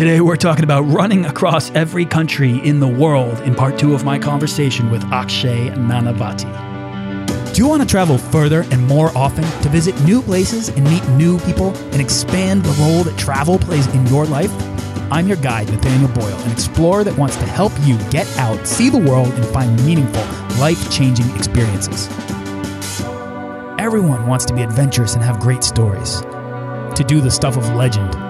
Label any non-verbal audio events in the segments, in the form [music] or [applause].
Today, we're talking about running across every country in the world in part two of my conversation with Akshay Nanavati. Do you want to travel further and more often to visit new places and meet new people and expand the role that travel plays in your life? I'm your guide, Nathaniel Boyle, an explorer that wants to help you get out, see the world, and find meaningful, life changing experiences. Everyone wants to be adventurous and have great stories, to do the stuff of legend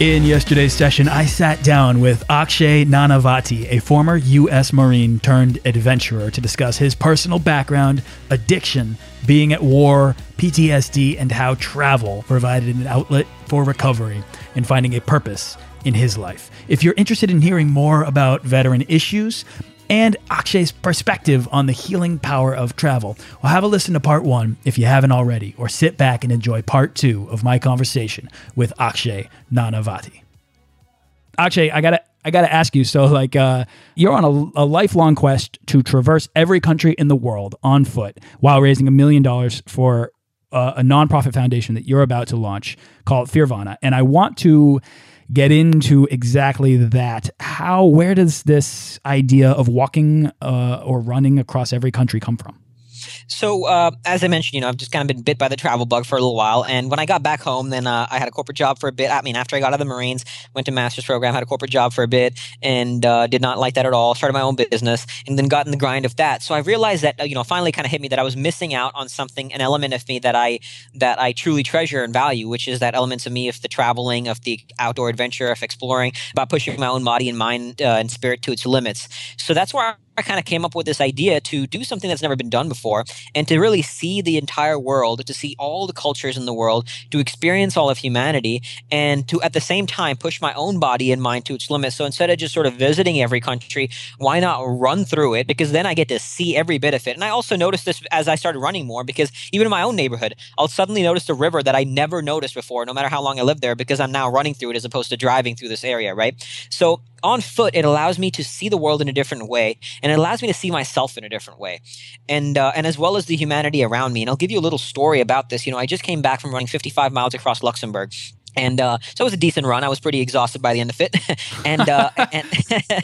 In yesterday's session, I sat down with Akshay Nanavati, a former U.S. Marine turned adventurer, to discuss his personal background, addiction, being at war, PTSD, and how travel provided an outlet for recovery and finding a purpose in his life. If you're interested in hearing more about veteran issues, and Akshay's perspective on the healing power of travel. Well, have a listen to part one if you haven't already, or sit back and enjoy part two of my conversation with Akshay Nanavati. Akshay, I gotta I gotta ask you. So, like, uh, you're on a, a, lifelong quest to traverse every country in the world on foot while raising a million dollars for uh, a nonprofit foundation that you're about to launch called Fearvana. And I want to get into exactly that. How, where does this idea of walking uh, or running across every country come from? So, uh, as I mentioned, you know, I've just kind of been bit by the travel bug for a little while. And when I got back home, then uh, I had a corporate job for a bit. I mean, after I got out of the Marines, went to master's program, had a corporate job for a bit, and uh, did not like that at all. Started my own business, and then got in the grind of that. So I realized that, uh, you know, finally kind of hit me that I was missing out on something, an element of me that I that I truly treasure and value, which is that elements of me of the traveling, of the outdoor adventure, of exploring, about pushing my own body and mind uh, and spirit to its limits. So that's where I kind of came up with this idea to do something that's never been done before and to really see the entire world, to see all the cultures in the world, to experience all of humanity, and to at the same time push my own body and mind to its limits. So instead of just sort of visiting every country, why not run through it? Because then I get to see every bit of it. And I also noticed this as I started running more because even in my own neighborhood, I'll suddenly notice a river that I never noticed before, no matter how long I lived there, because I'm now running through it as opposed to driving through this area, right? So on foot, it allows me to see the world in a different way, and it allows me to see myself in a different way, and uh, and as well as the humanity around me. And I'll give you a little story about this. You know, I just came back from running 55 miles across Luxembourg, and uh, so it was a decent run. I was pretty exhausted by the end of it, [laughs] and uh, [laughs] and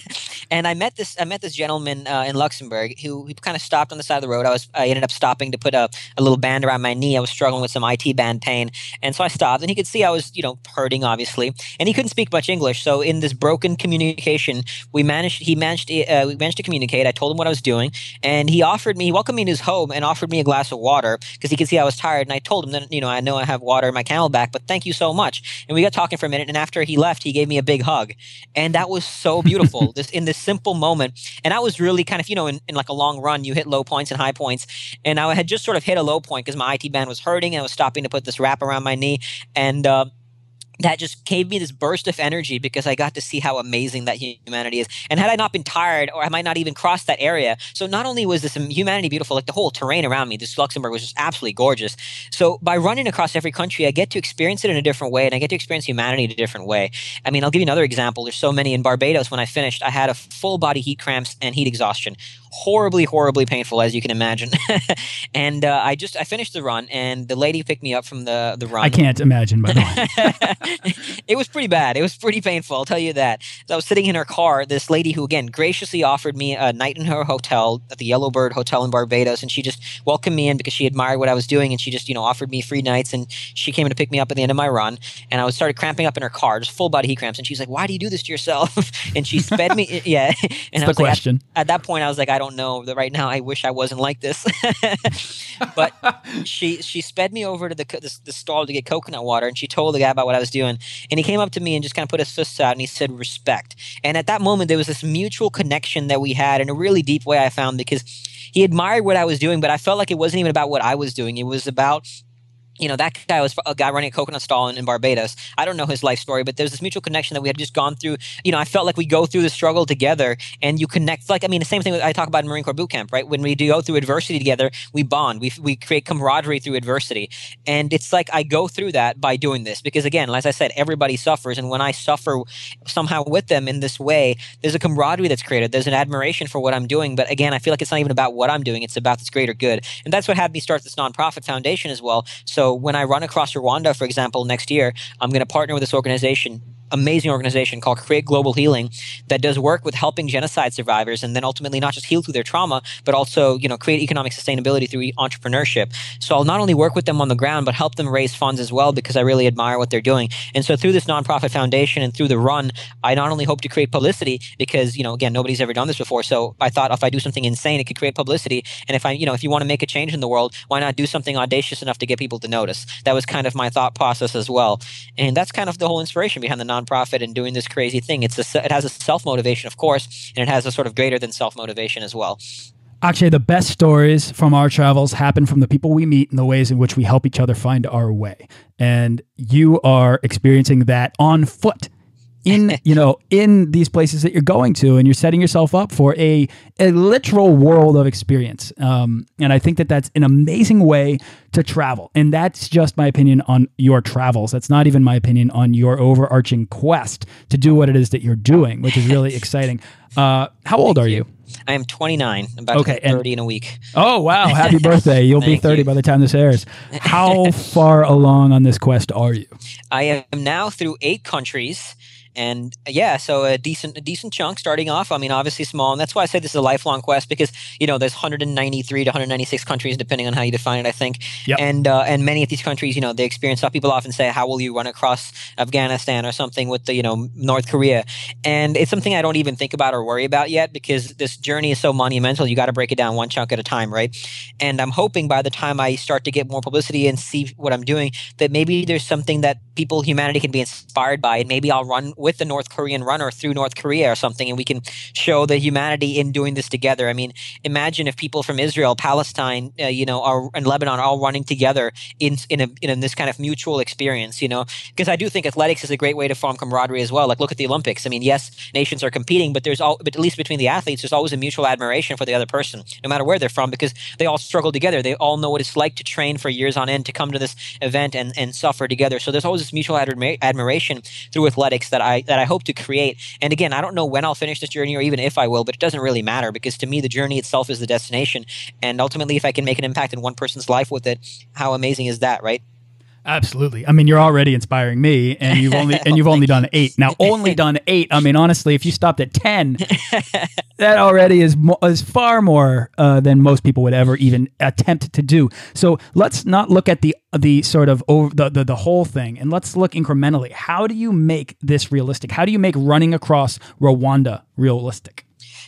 [laughs] and I met this I met this gentleman uh, in Luxembourg who, who kind of stopped on the side of the road. I was I ended up stopping to put a, a little band around my knee. I was struggling with some IT band pain, and so I stopped. And he could see I was you know hurting, obviously, and he couldn't speak much English. So in this broken communication, we managed he managed uh, we managed to communicate. I told him what I was doing, and he offered me he welcomed me in his home and offered me a glass of water because he could see I was tired. And I told him that you know I know I have water in my CamelBak, but thank you so much. And we got talking for a minute. And after he left, he gave me a big hug. And that was so beautiful. [laughs] this in this simple moment. And I was really kind of, you know, in, in like a long run, you hit low points and high points. And I had just sort of hit a low point because my IT band was hurting and I was stopping to put this wrap around my knee. And uh, that just gave me this burst of energy because I got to see how amazing that humanity is. And had I not been tired, or I might not even crossed that area. So not only was this humanity beautiful, like the whole terrain around me, this Luxembourg was just absolutely gorgeous. So by running across every country, I get to experience it in a different way, and I get to experience humanity in a different way. I mean, I'll give you another example. There's so many in Barbados. When I finished, I had a full body heat cramps and heat exhaustion horribly, horribly painful, as you can imagine. [laughs] and uh, I just I finished the run, and the lady picked me up from the the run. I can't imagine, by the way. [laughs] [laughs] it was pretty bad. It was pretty painful. I'll tell you that. So I was sitting in her car. This lady who again graciously offered me a night in her hotel at the Yellowbird Hotel in Barbados, and she just welcomed me in because she admired what I was doing, and she just you know offered me free nights, and she came to pick me up at the end of my run, and I was started cramping up in her car, just full body heat cramps, and she's like, "Why do you do this to yourself?" [laughs] and she sped me, [laughs] yeah. And That's I was like, at, at that point, I was like, I don't don't know that right now. I wish I wasn't like this. but she she sped me over to the, the, the stall to get coconut water, and she told the guy about what I was doing. And he came up to me and just kind of put his fists out and he said respect. And at that moment, there was this mutual connection that we had in a really deep way. I found because he admired what I was doing, but I felt like it wasn't even about what I was doing. It was about you know that guy was a guy running a coconut stall in, in, Barbados. I don't know his life story, but there's this mutual connection that we had just gone through. You know, I felt like we go through the struggle together, and you connect. Like I mean, the same thing I talk about in Marine Corps boot camp, right? When we do go through adversity together, we bond. We we create camaraderie through adversity, and it's like I go through that by doing this because again, as I said, everybody suffers, and when I suffer somehow with them in this way, there's a camaraderie that's created. There's an admiration for what I'm doing, but again, I feel like it's not even about what I'm doing; it's about this greater good, and that's what had me start this nonprofit foundation as well. So when I run across across Rwanda, for example, next year, I'm going to partner with this organization amazing organization called Create Global Healing that does work with helping genocide survivors and then ultimately not just heal through their trauma, but also, you know, create economic sustainability through entrepreneurship. So I'll not only work with them on the ground, but help them raise funds as well because I really admire what they're doing. And so through this nonprofit foundation and through the run, I not only hope to create publicity because, you know, again, nobody's ever done this before. So I thought if I do something insane, it could create publicity. And if I, you know, if you want to make a change in the world, why not do something audacious enough to get people to notice? That was kind of my thought process as well. And that's kind of the whole inspiration behind the nonprofit and doing this crazy thing. It's a, it has a self motivation, of course, and it has a sort of greater than self motivation as well. Actually, the best stories from our travels happen from the people we meet and the ways in which we help each other find our way. And you are experiencing that on foot in [laughs] you know in these places that you're going to and you're setting yourself up for a, a literal world of experience um, and i think that that's an amazing way to travel and that's just my opinion on your travels that's not even my opinion on your overarching quest to do what it is that you're doing which is really [laughs] exciting uh, how old are you I am 29. I'm about okay, 30 in a week. Oh, wow. [laughs] Happy birthday. You'll be 30 you. by the time this airs. How far along on this quest are you? I am now through eight countries and yeah, so a decent a decent chunk starting off. I mean, obviously small, and that's why I say this is a lifelong quest because you know there's 193 to 196 countries depending on how you define it. I think, yep. and uh, and many of these countries, you know, they experience stuff. People often say, "How will you run across Afghanistan or something with the you know North Korea?" And it's something I don't even think about or worry about yet because this journey is so monumental. You got to break it down one chunk at a time, right? And I'm hoping by the time I start to get more publicity and see what I'm doing, that maybe there's something that people, humanity, can be inspired by, and maybe I'll run with the North Korean runner through North Korea or something, and we can show the humanity in doing this together. I mean, imagine if people from Israel, Palestine, uh, you know, are, and Lebanon are all running together in in, a, in this kind of mutual experience. You know, because I do think athletics is a great way to form camaraderie as well. Like look at the Olympics. I mean, yes, nations are competing, but there's all, but at least between the athletes, there's always a mutual admiration for the other person, no matter where they're from, because they all struggle together. They all know what it's like to train for years on end to come to this event and and suffer together. So there's always this mutual admira- admiration through athletics that I that I hope to create. And again, I don't know when I'll finish this journey or even if I will, but it doesn't really matter because to me, the journey itself is the destination. And ultimately, if I can make an impact in one person's life with it, how amazing is that, right? Absolutely. I mean, you're already inspiring me, and you've only and you've [laughs] only done eight. Now, only done eight. I mean, honestly, if you stopped at ten, [laughs] that already is mo- is far more uh, than most people would ever even attempt to do. So let's not look at the the sort of over the, the the whole thing, and let's look incrementally. How do you make this realistic? How do you make running across Rwanda realistic?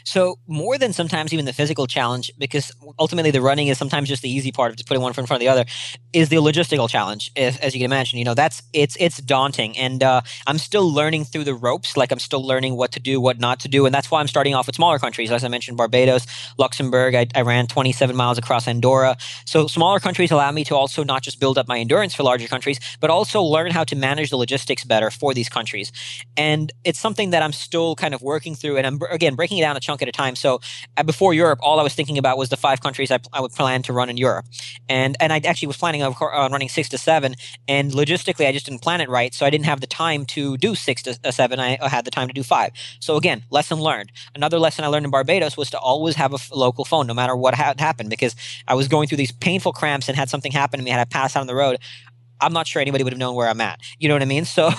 So more than sometimes even the physical challenge, because ultimately the running is sometimes just the easy part of just putting one foot in front of the other, is the logistical challenge. If, as you can imagine, you know that's it's it's daunting, and uh, I'm still learning through the ropes. Like I'm still learning what to do, what not to do, and that's why I'm starting off with smaller countries. As I mentioned, Barbados, Luxembourg. I, I ran 27 miles across Andorra. So smaller countries allow me to also not just build up my endurance for larger countries, but also learn how to manage the logistics better for these countries. And it's something that I'm still kind of working through, and I'm again breaking it down a chunk chunk at a time. So uh, before Europe, all I was thinking about was the five countries I, I would plan to run in Europe, and and I actually was planning on running six to seven. And logistically, I just didn't plan it right, so I didn't have the time to do six to uh, seven. I had the time to do five. So again, lesson learned. Another lesson I learned in Barbados was to always have a f- local phone, no matter what had happened, because I was going through these painful cramps and had something happen to me, had I passed out on the road. I'm not sure anybody would have known where I'm at. You know what I mean? [laughs] So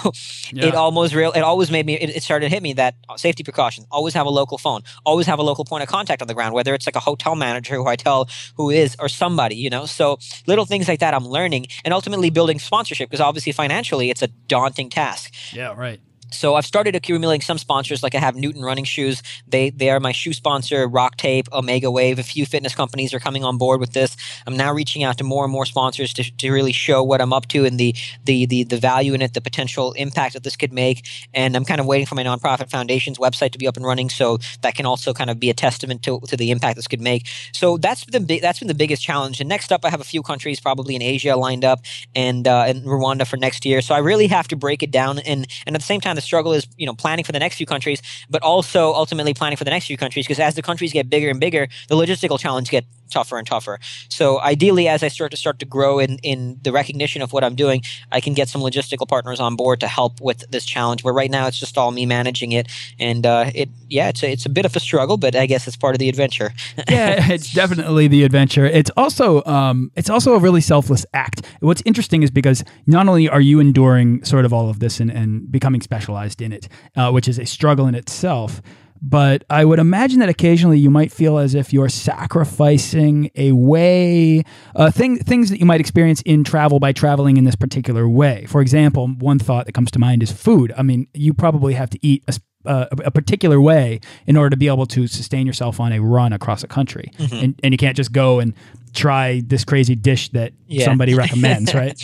yeah. it almost real. It always made me. It, it, started to hit me that safety precautions. Always have a local phone. Always have a local point of contact on the ground, whether it's like a hotel manager who I tell who is or somebody. You know, so little things like that I'm learning, and ultimately building sponsorship because obviously financially it's a daunting task. Yeah, right so I've started accumulating some sponsors. Like I have Newton Running Shoes. They they are my shoe sponsor. Rock Tape, Omega Wave. A few fitness companies are coming on board with this. I'm now reaching out to more and more sponsors to, to really show what I'm up to and the, the the the value in it, the potential impact that this could make. And I'm kind of waiting for my nonprofit foundation's website to be up and running, so that can also kind of be a testament to, to the impact this could make. So that's the that's been the biggest challenge. And next up, I have a few countries probably in Asia lined up and uh, and Rwanda for next year. So I really have to break it down and and at the same time the struggle is you know planning for the next few countries, but also ultimately planning for the next few countries because as the countries get bigger and bigger, the logistical challenge get tougher and tougher. So ideally, as I start to start to grow in in the recognition of what I'm doing, I can get some logistical partners on board to help with this challenge. Where right now it's just all me managing it, and uh, it yeah, it's a, it's a bit of a struggle, but I guess it's part of the adventure. [laughs] yeah, it's definitely the adventure. It's also um, it's also a really selfless act. What's interesting is because not only are you enduring sort of all of this and, and becoming specialized in it, uh, which is a struggle in itself but I would imagine that occasionally you might feel as if you're sacrificing a way, uh, thing, things that you might experience in travel by traveling in this particular way. For example, one thought that comes to mind is food. I mean, you probably have to eat a, uh, a particular way in order to be able to sustain yourself on a run across a country, mm-hmm. and, and you can't just go and try this crazy dish that yeah. somebody [laughs] recommends, right?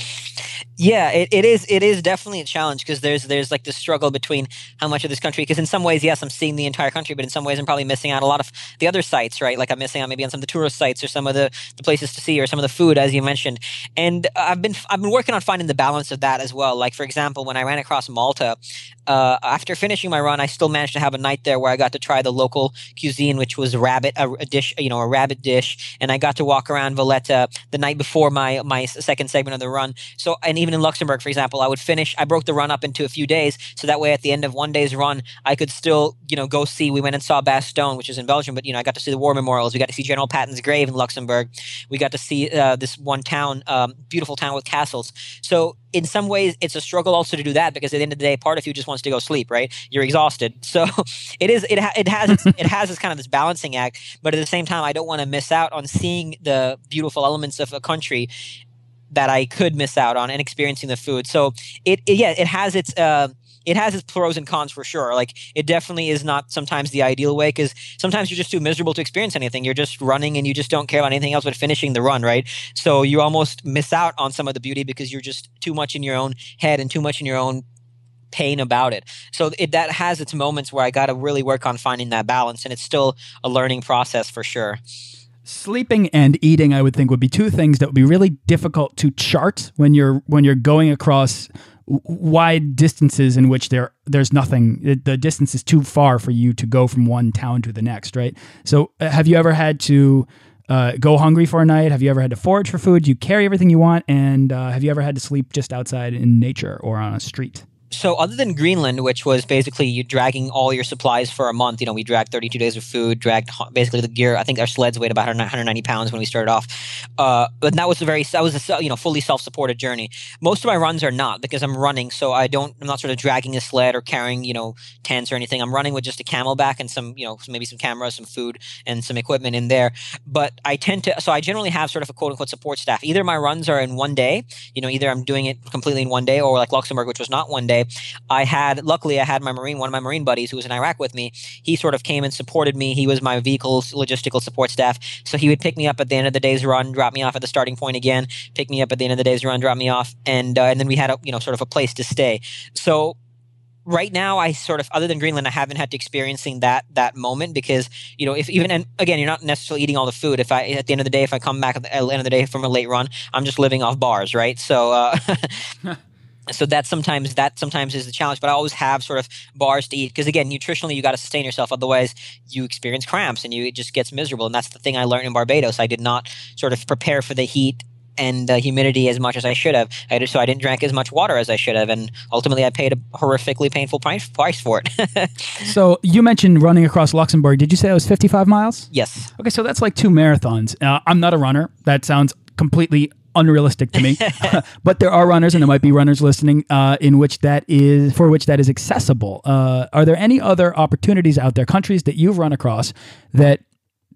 Yeah, it, it is. It is definitely a challenge because there's there's like this struggle between how much of this country. Because in some ways, yes, I'm seeing the entire country, but in some ways, I'm probably missing out a lot of the other sites, right? Like I'm missing out maybe on some of the tourist sites or some of the, the places to see or some of the food, as you mentioned. And I've been I've been working on finding the balance of that as well. Like for example, when I ran across Malta, uh, after finishing my run, I still managed to have a night there where I got to try the local cuisine, which was rabbit, a, a dish, you know, a rabbit dish, and I got to walk around Valletta the night before my my second segment of the run. So, and even in Luxembourg, for example, I would finish. I broke the run up into a few days, so that way at the end of one day's run, I could still, you know, go see. We went and saw Bastogne, which is in Belgium, but you know, I got to see the war memorials. We got to see General Patton's grave in Luxembourg. We got to see uh, this one town, um, beautiful town with castles. So in some ways it's a struggle also to do that because at the end of the day part of you just wants to go sleep right? You're exhausted. [laughs] So it is it, ha- it has it has this kind of this balancing act but at the same time i don't want to miss out on seeing the beautiful elements of a country that i could miss out on and experiencing the food. So it, it yeah it has its uh, it has its pros and cons for sure. Like it definitely is not sometimes the ideal way because sometimes you're just too miserable to experience anything. You're just running and you just don't care about anything else but finishing the run, right? So you almost miss out on some of the beauty because you're just too much in your own head and too much in your own pain about it. So it that has its moments where I got to really work on finding that balance, and it's still a learning process for sure. Sleeping and eating, I would think, would be two things that would be really difficult to chart when you're when you're going across wide distances in which there there's nothing. The distance is too far for you to go from one town to the next right? So uh, have you ever had to uh, go hungry for a night? Have you ever had to forage for food? You carry everything you want and uh, have you ever had to sleep just outside in nature or on a street so other than Greenland, which was basically you dragging all your supplies for a month, you know, we dragged 32 days of food, dragged basically the gear. I think our sleds weighed about 190 pounds when we started off. Uh, but that was a very, that was a, you know, fully self-supported journey. Most of my runs are not because I'm running. So I don't, I'm not sort of dragging a sled or carrying, you know, tents or anything. I'm running with just a CamelBak and some, you know, maybe some cameras, some food and some equipment in there. But I tend to, so I generally have sort of a quote unquote support staff. Either my runs are in one day, you know, either I'm doing it completely in one day or like Luxembourg, which was not one day I had, luckily, I had my Marine, one of my Marine buddies who was in Iraq with me. He sort of came and supported me. He was my vehicle's logistical support staff. So he would pick me up at the end of the day's run, drop me off at the starting point again, pick me up at the end of the day's run, drop me off, and uh, and then we had a you know sort of a place to stay. So right now i sort of other than greenland i haven't had to experiencing that that moment because you know if even and again you're not necessarily eating all the food if i at the end of the day if i come back at the end of the day from a late run i'm just living off bars right so uh, [laughs] [laughs] so that sometimes that sometimes is the challenge but i always have sort of bars to eat because again nutritionally you got to sustain yourself otherwise you experience cramps and you it just gets miserable and that's the thing i learned in barbados i did not sort of prepare for the heat and the humidity as much as I should have. I just, so I didn't drink as much water as I should have, and ultimately I paid a horrifically painful price, price for it. [laughs] so you mentioned running across Luxembourg. Did you say it was 55 miles? Yes. Okay, so that's like two marathons. Uh, I'm not a runner. That sounds completely unrealistic to me. [laughs] [laughs] but there are runners, and there might be runners listening, uh, in which that is for which that is accessible. Uh, are there any other opportunities out there, countries that you've run across that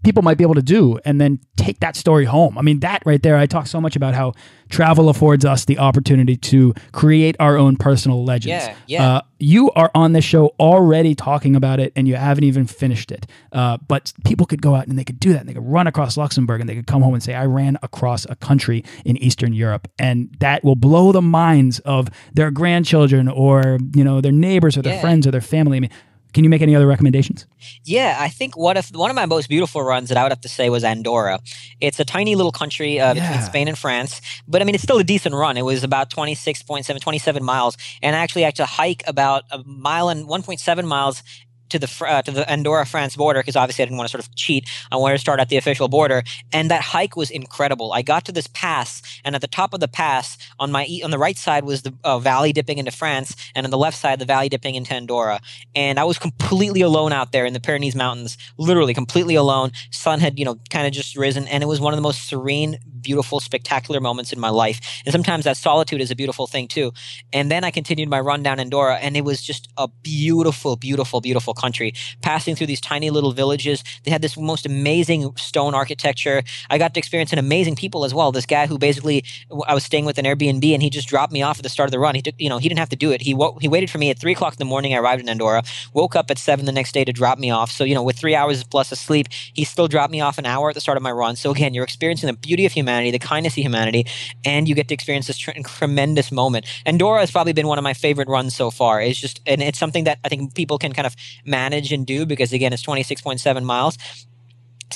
people might be able to do and then take that story home. I mean, that right there, I talk so much about how travel affords us the opportunity to create our own personal legends. Yeah, yeah. Uh, you are on this show already talking about it and you haven't even finished it. Uh, but people could go out and they could do that. And they could run across Luxembourg and they could come home and say, I ran across a country in Eastern Europe. And that will blow the minds of their grandchildren or, you know, their neighbors or their Yeah. friends or their family. I mean, can you make any other recommendations? Yeah, I think what if one of my most beautiful runs that I would have to say was Andorra. It's a tiny little country uh, between Spain and France, but I mean it's still a decent run. It was about 26.7 27 miles and I actually had to hike about a mile and 1.7 miles to the uh, to the Andorra France border because obviously I didn't want to sort of cheat. I wanted to start at the official border, and that hike was incredible. I got to this pass, and at the top of the pass, on my on the right side was the uh, valley dipping into France, and on the left side the valley dipping into Andorra. And I was completely alone out there in the Pyrenees Mountains, literally completely alone. Sun had you know kind of just risen, and it was one of the most serene, beautiful, spectacular moments in my life. And sometimes that solitude is a beautiful thing too. And then I continued my run down Andorra, and it was just a beautiful, beautiful, beautiful country. Passing through these tiny little villages, they had this most amazing stone architecture. I got to experience an amazing people as well. This guy who basically I was staying with an Airbnb, and he just dropped me off at the start of the run. He took, you know, he didn't have to do it. He wo- he waited for me at three o'clock in the morning. I arrived in Andorra, woke up at seven the next day to drop me off. So you know, with three hours plus of sleep, he still dropped me off an hour at the start of my run. So again, you're experiencing the beauty of humanity, the kindness of humanity, and you get to experience this tr- tremendous moment. Andorra has probably been one of my favorite runs so far. It's just, and it's something that I think people can kind of manage and do because again, it's 26.7 miles.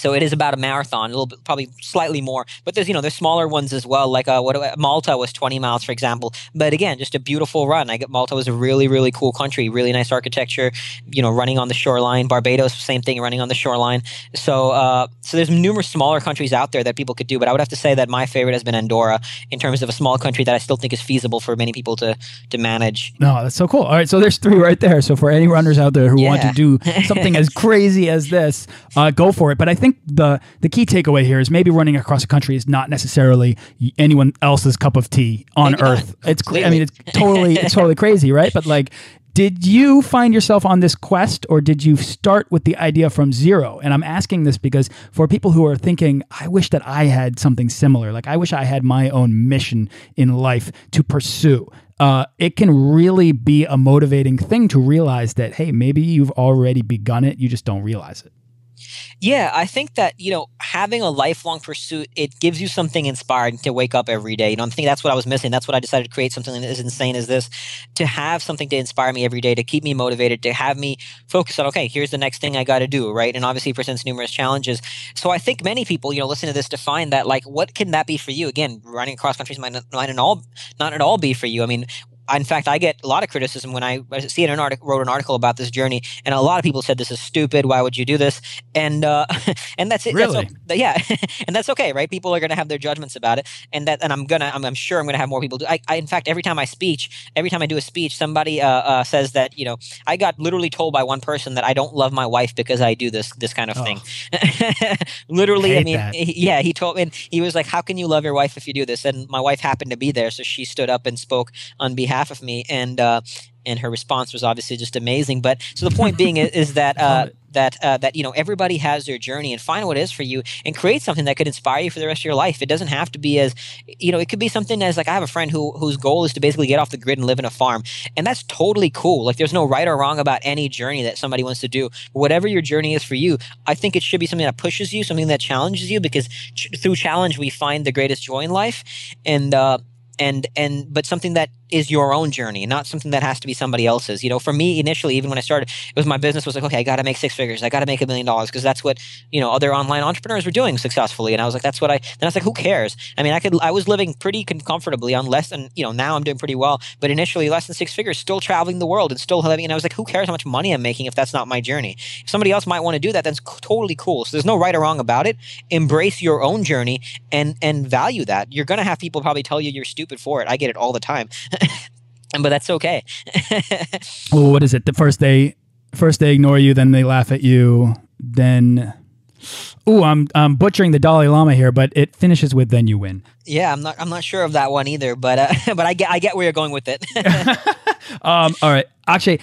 So it is about a marathon, a little bit, probably slightly more. But there's, you know, there's smaller ones as well. Like uh, what Malta was 20 miles, for example. But again, just a beautiful run. I get Malta was a really, really cool country, really nice architecture. You know, running on the shoreline. Barbados, same thing, running on the shoreline. So, uh, so there's numerous smaller countries out there that people could do. But I would have to say that my favorite has been Andorra in terms of a small country that I still think is feasible for many people to to manage. No, that's so cool. All right, so there's three right there. So for any runners out there who want to do something as [laughs] crazy as this, uh, go for it. But I think the the key takeaway here is maybe running across a country is not necessarily anyone else's cup of tea on Maybe not. earth. It's clear. I mean, it's totally it's totally crazy, right? But like. Did you find yourself on this quest or did you start with the idea from zero? And I'm asking this because for people who are thinking, I wish that I had something similar, like I wish I had my own mission in life to pursue uh, it can really be a motivating thing to realize that hey maybe you've already begun it you just don't realize it Yeah, I think that, you know, having a lifelong pursuit, it gives you something inspiring to wake up every day. You know, I think that's what I was missing. That's what I decided to create something as insane as this, to have something to inspire me every day, to keep me motivated, to have me focus on, okay, here's the next thing I got to do, right? And obviously presents numerous challenges. So I think many people, you know, listen to this to find that, like, what can that be for you? Again, running across countries might not, might all, not at all be for you. I mean, in fact, I get a lot of criticism when I, I see an article, wrote an article about this journey, and a lot of people said this is stupid. Why would you do this? And uh, [laughs] and that's it. Really? That's, yeah, [laughs] and that's okay, right? People are going to have their judgments about it, and that and I'm gonna I'm, I'm sure I'm gonna have more people do. I, I in fact every time I speech, every time I do a speech, somebody uh, uh, says that you know I got literally told by one person that I don't love my wife because I do this this kind of Oh. thing. [laughs] literally, I Hate mean, that. yeah, he told me he was like, "How can you love your wife if you do this?" And my wife happened to be there, so she stood up and spoke on behalf of me, and uh, and her response was obviously just amazing. But so the point being is, is that [laughs] uh, that uh, that you know everybody has their journey, and find what it is for you, and create something that could inspire you for the rest of your life. It doesn't have to be as you know, it could be something as like I have a friend who whose goal is to basically get off the grid and live in a farm, and that's totally cool. Like there's no right or wrong about any journey that somebody wants to do. Whatever your journey is for you, I think it should be something that pushes you, something that challenges you, because ch- through challenge we find the greatest joy in life, and uh, and and but something that is your own journey, not something that has to be somebody else's. You know, for me initially, even when I started, it was my business was like, okay, I got to make six figures, I got to make a million dollars because that's what you know other online entrepreneurs were doing successfully, and I was like, that's what I. Then I was like, who cares? I mean, I could, I was living pretty comfortably on less than you know now I'm doing pretty well, but initially less than six figures, still traveling the world and still having, and I was like, who cares how much money I'm making if that's not my journey? If somebody else might want to do that, that's totally cool. So there's no right or wrong about it. Embrace your own journey and and value that. You're gonna have people probably tell you you're stupid for it. I get it all the time. [laughs] [laughs] but that's okay. [laughs] well what is it the first they first they ignore you then they laugh at you then Ooh, I'm I'm butchering the Dalai Lama here, but it finishes with "Then you win." yeah, I'm not I'm not sure of that one either, but uh, [laughs] but I get I get where you're going with it. Um, all right, actually,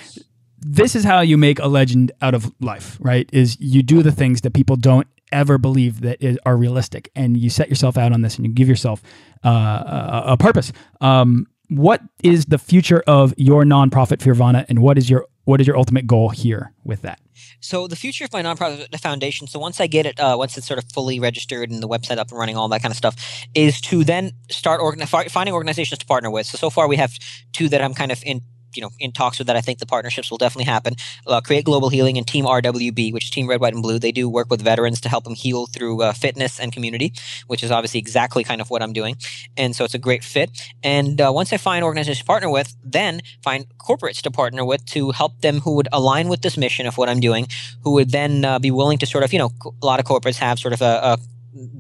this is how you make a legend out of life, right? Is you do the things that people don't ever believe that is, are realistic, and you set yourself out on this, and you give yourself uh, a, a, purpose. Um, what is the future of your nonprofit Fearvana, and what is your what is your ultimate goal here with that? So the future of my nonprofit foundation. So once I get it, uh, once it's sort of fully registered and the website up and running, all that kind of stuff, is to then start organ- finding organizations to partner with. So so far we have two that I'm kind of in you know in talks with that. I think the partnerships will definitely happen. Uh, Create Global Healing and Team RWB, which is Team Red, White, and Blue. They do work with veterans to help them heal through uh, fitness and community, which is obviously exactly kind of what I'm doing. And so it's a great fit. And uh, once I find organizations to partner with, then find corporates to partner with to help them who would align with this mission of what I'm doing, who would then uh, be willing to sort of you know a lot of corporates have sort of a, a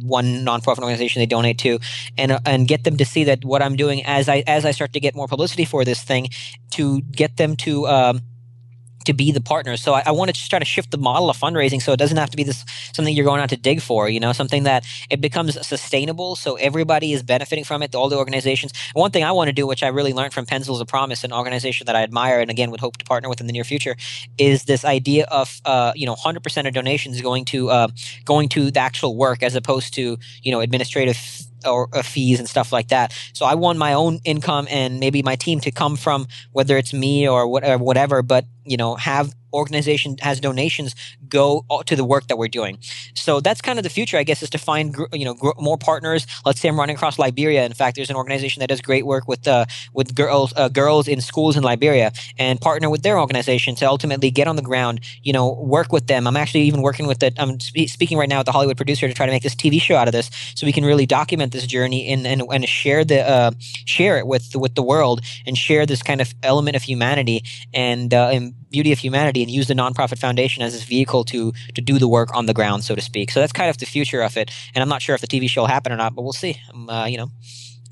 one nonprofit organization they donate to and uh, and get them to see that what I'm doing as I as I start to get more publicity for this thing to get them to um, to be the partner. So I, I want to try to shift the model of fundraising so it doesn't have to be this something you're going out to dig for, you know, something that it becomes sustainable so everybody is benefiting from it, all the organizations. And one thing I want to do, which I really learned from Pencils of Promise, an organization that I admire and again would hope to partner with in the near future, is this idea of uh, you know 100% of donations going to uh, going to the actual work as opposed to you know administrative or uh, fees and stuff like that. So I want my own income and maybe my team to come from whether it's me or whatever, whatever but you know have organization has donations go to the work that we're doing. So that's kind of the future, I guess, is to find you know more partners. Let's say I'm running across Liberia. In fact, there's an organization that does great work with uh, with girls uh, girls in schools in Liberia and partner with their organization to ultimately get on the ground. You know, work with them. I'm actually even working with the. I'm spe- speaking right now with the Hollywood producer to try to make this TV show out of this, so we can really document this journey and and, and share the uh, share it with with the world and share this kind of element of humanity and, uh, and beauty of humanity and use the nonprofit foundation as this vehicle to to do the work on the ground, so to speak. So that's kind of the future of it. And I'm not sure if the TV show will happen or not, but we'll see. Um, uh, you know,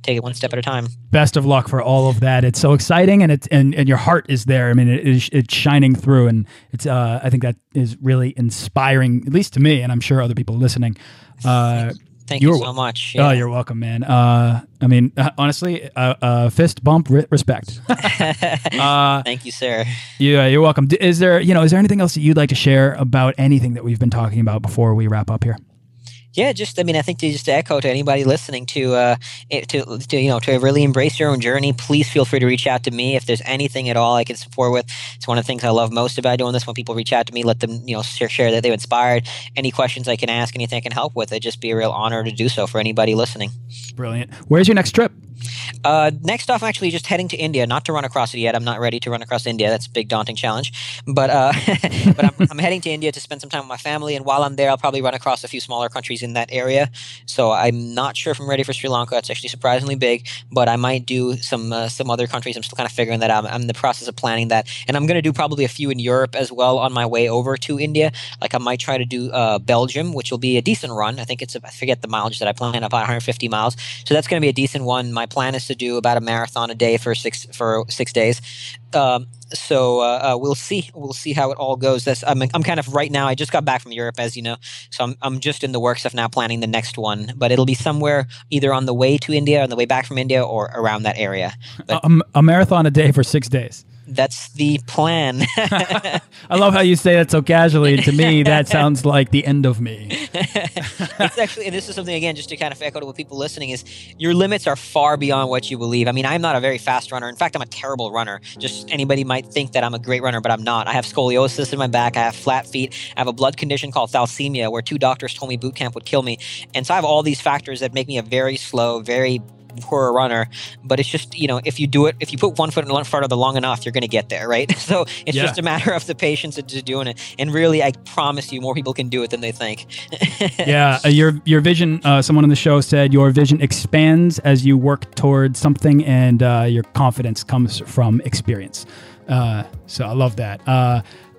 take it one step at a time. Best of luck for all of that. It's so exciting, and it's and, and your heart is there. I mean, it is it's shining through, and it's uh, I think that is really inspiring, at least to me, and I'm sure other people listening. Uh, Thank you're, you so much. Yeah. Oh, you're welcome, man. Uh, I mean, uh, honestly, uh, uh, fist bump, respect. [laughs] uh, Thank you, sir. Yeah, you're welcome. Is there, you know, is there anything else that you'd like to share about anything that we've been talking about before we wrap up here? Yeah, just I mean, I think to just echo to anybody listening to uh, to to you know to really embrace your own journey. Please feel free to reach out to me if there's anything at all I can support with. It's one of the things I love most about doing this. When people reach out to me, let them you know share, share that they've inspired. Any questions I can ask, anything I can help with, it'd just be a real honor to do so for anybody listening. Brilliant. Where's your next trip? Uh, next off, I'm actually just heading to India. Not to run across it yet. I'm not ready to run across India. That's a big, daunting challenge. But uh, [laughs] but I'm, I'm, heading to India to spend some time with my family. And while I'm there, I'll probably run across a few smaller countries in that area. So I'm not sure if I'm ready for Sri Lanka. It's actually surprisingly big. But I might do some uh, some other countries. I'm still kind of figuring that out. I'm in the process of planning that, and I'm going to do probably a few in Europe as well on my way over to India. Like I might try to do uh, Belgium, which will be a decent run. I think it's a, I forget the mileage that I plan about 150 miles. So that's going to be a decent one. My plan is to do about a marathon a day for six for six days. Um, so uh, uh, we'll see. We'll see how it all goes. This I'm, I'm kind of right now. I just got back from Europe, as you know, so I'm I'm just in the works of now planning the next one. But it'll be somewhere either on the way to India, on the way back from India, or around that area. But, a, a marathon a day for six days that's the plan. [laughs] I love how you say that so casually. To me, that [laughs] sounds like the end of me. [laughs] it's actually, and this is something again, just to kind of echo to what people listening is, your limits are far beyond what you believe. I mean, I'm not a very fast runner. In fact, I'm a terrible runner. Just anybody might think that I'm a great runner, but I'm not. I have scoliosis in my back. I have flat feet. I have a blood condition called thalassemia, where two doctors told me boot camp would kill me. And so I have all these factors that make me a very slow, very for a runner, but it's just you know if you do it, if you put one foot in front of the long enough, you're going to get there, right? [laughs] So it's yeah. just a matter of the patience of just doing it. And really, I promise you, more people can do it than they think. [laughs] yeah, uh, your your vision. Uh, someone on the show said your vision expands as you work towards something, and uh, your confidence comes from experience. Uh, so I love that.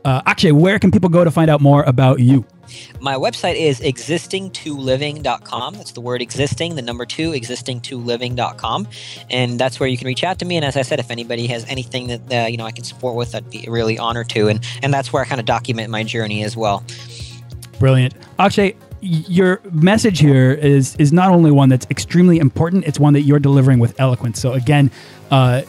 Uh, Akshay, where can people go to find out more about you? My website is existing2living.com. That's the word existing, the number two, existing2living.com. And that's where you can reach out to me. And as I said, if anybody has anything that uh, you know I can support with, I'd be really honored to. And and that's where I kind of document my journey as well. Brilliant. Akshay, your message here is is not only one that's extremely important; it's one that you're delivering with eloquence. So again, uh,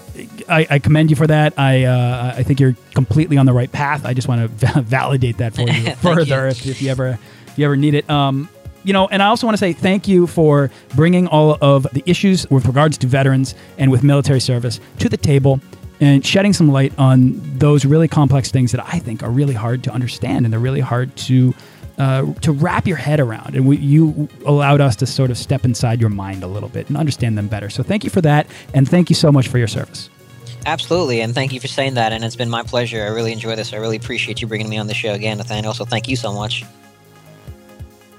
I, I, commend you for that. I uh, I think you're completely on the right path. I just want to [laughs] validate that for you [laughs] further you. If, if, you ever if you ever need it. Um, you know, and I also want to say thank you for bringing all of the issues with regards to veterans and with military service to the table and shedding some light on those really complex things that I think are really hard to understand and they're really hard to uh, to wrap your head around. And we, you allowed us to sort of step inside your mind a little bit and understand them better. So thank you for that, and thank you so much for your service. Absolutely, and thank you for saying that. And it's been my pleasure. I really enjoy this. I really appreciate you bringing me on the show again, Nathaniel. So thank you so much.